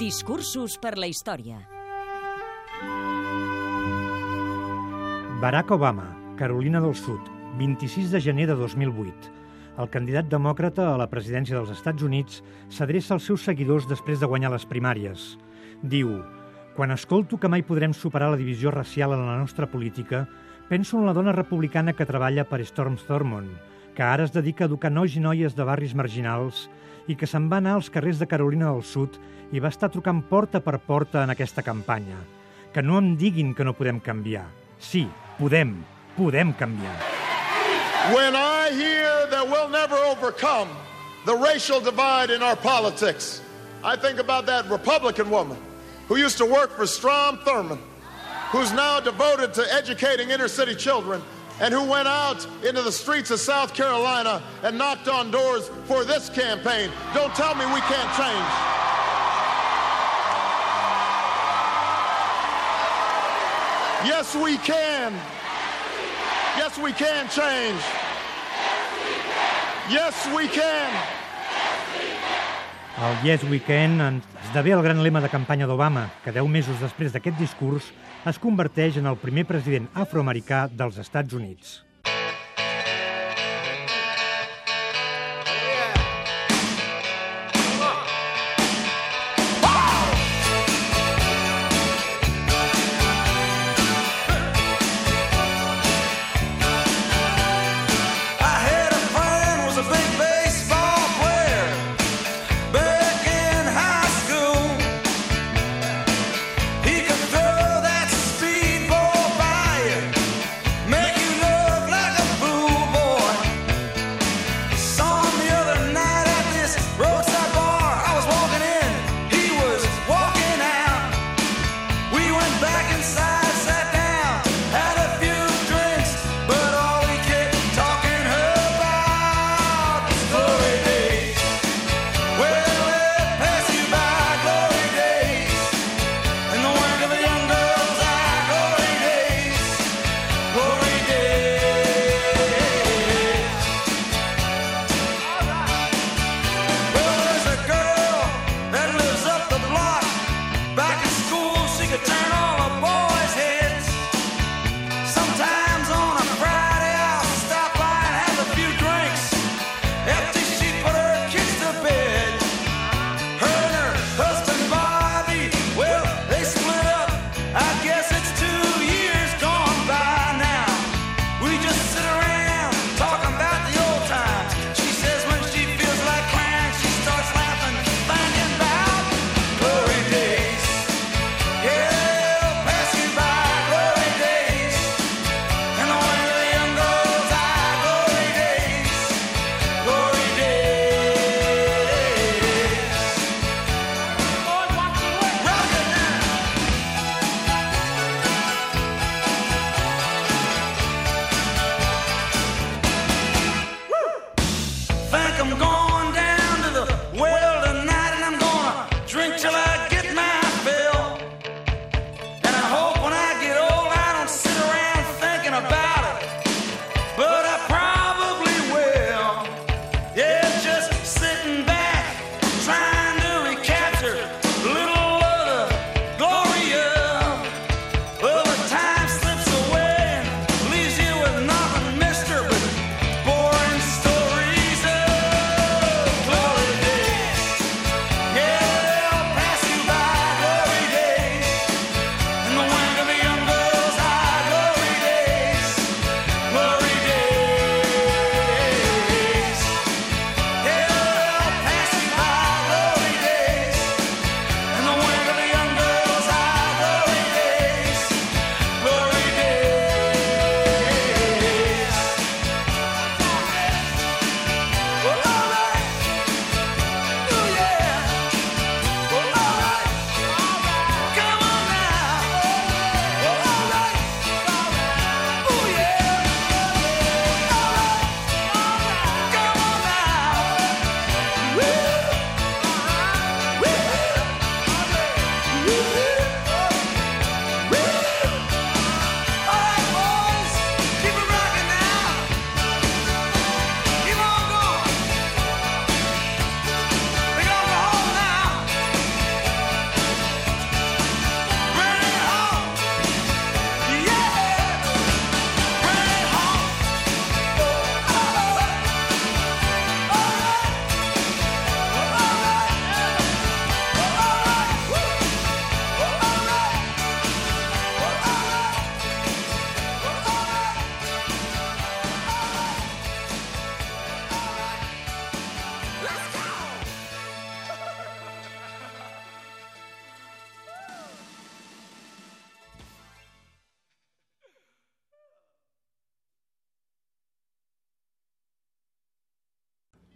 Discursos per la història. Barack Obama, Carolina del Sud, 26 de gener de 2008. El candidat demòcrata a la presidència dels Estats Units s'adreça als seus seguidors després de guanyar les primàries. Diu, quan escolto que mai podrem superar la divisió racial en la nostra política, penso en la dona republicana que treballa per Storm Thurmond, que ara es dedica a educar nois i noies de barris marginals i que se'n va anar als carrers de Carolina del Sud i va estar trucant porta per porta en aquesta campanya. Que no em diguin que no podem canviar. Sí, podem, podem canviar. When I hear that we'll never overcome the racial divide in our politics, I think about that Republican woman who used to work for Strom Thurmond, who's now devoted to educating inner city children and who went out into the streets of South Carolina and knocked on doors for this campaign. Don't tell me we can't change. Yes, we can. Yes, we can change. Yes, we can. El Yes We Can esdevé el gran lema de campanya d'Obama, que deu mesos després d'aquest discurs es converteix en el primer president afroamericà dels Estats Units.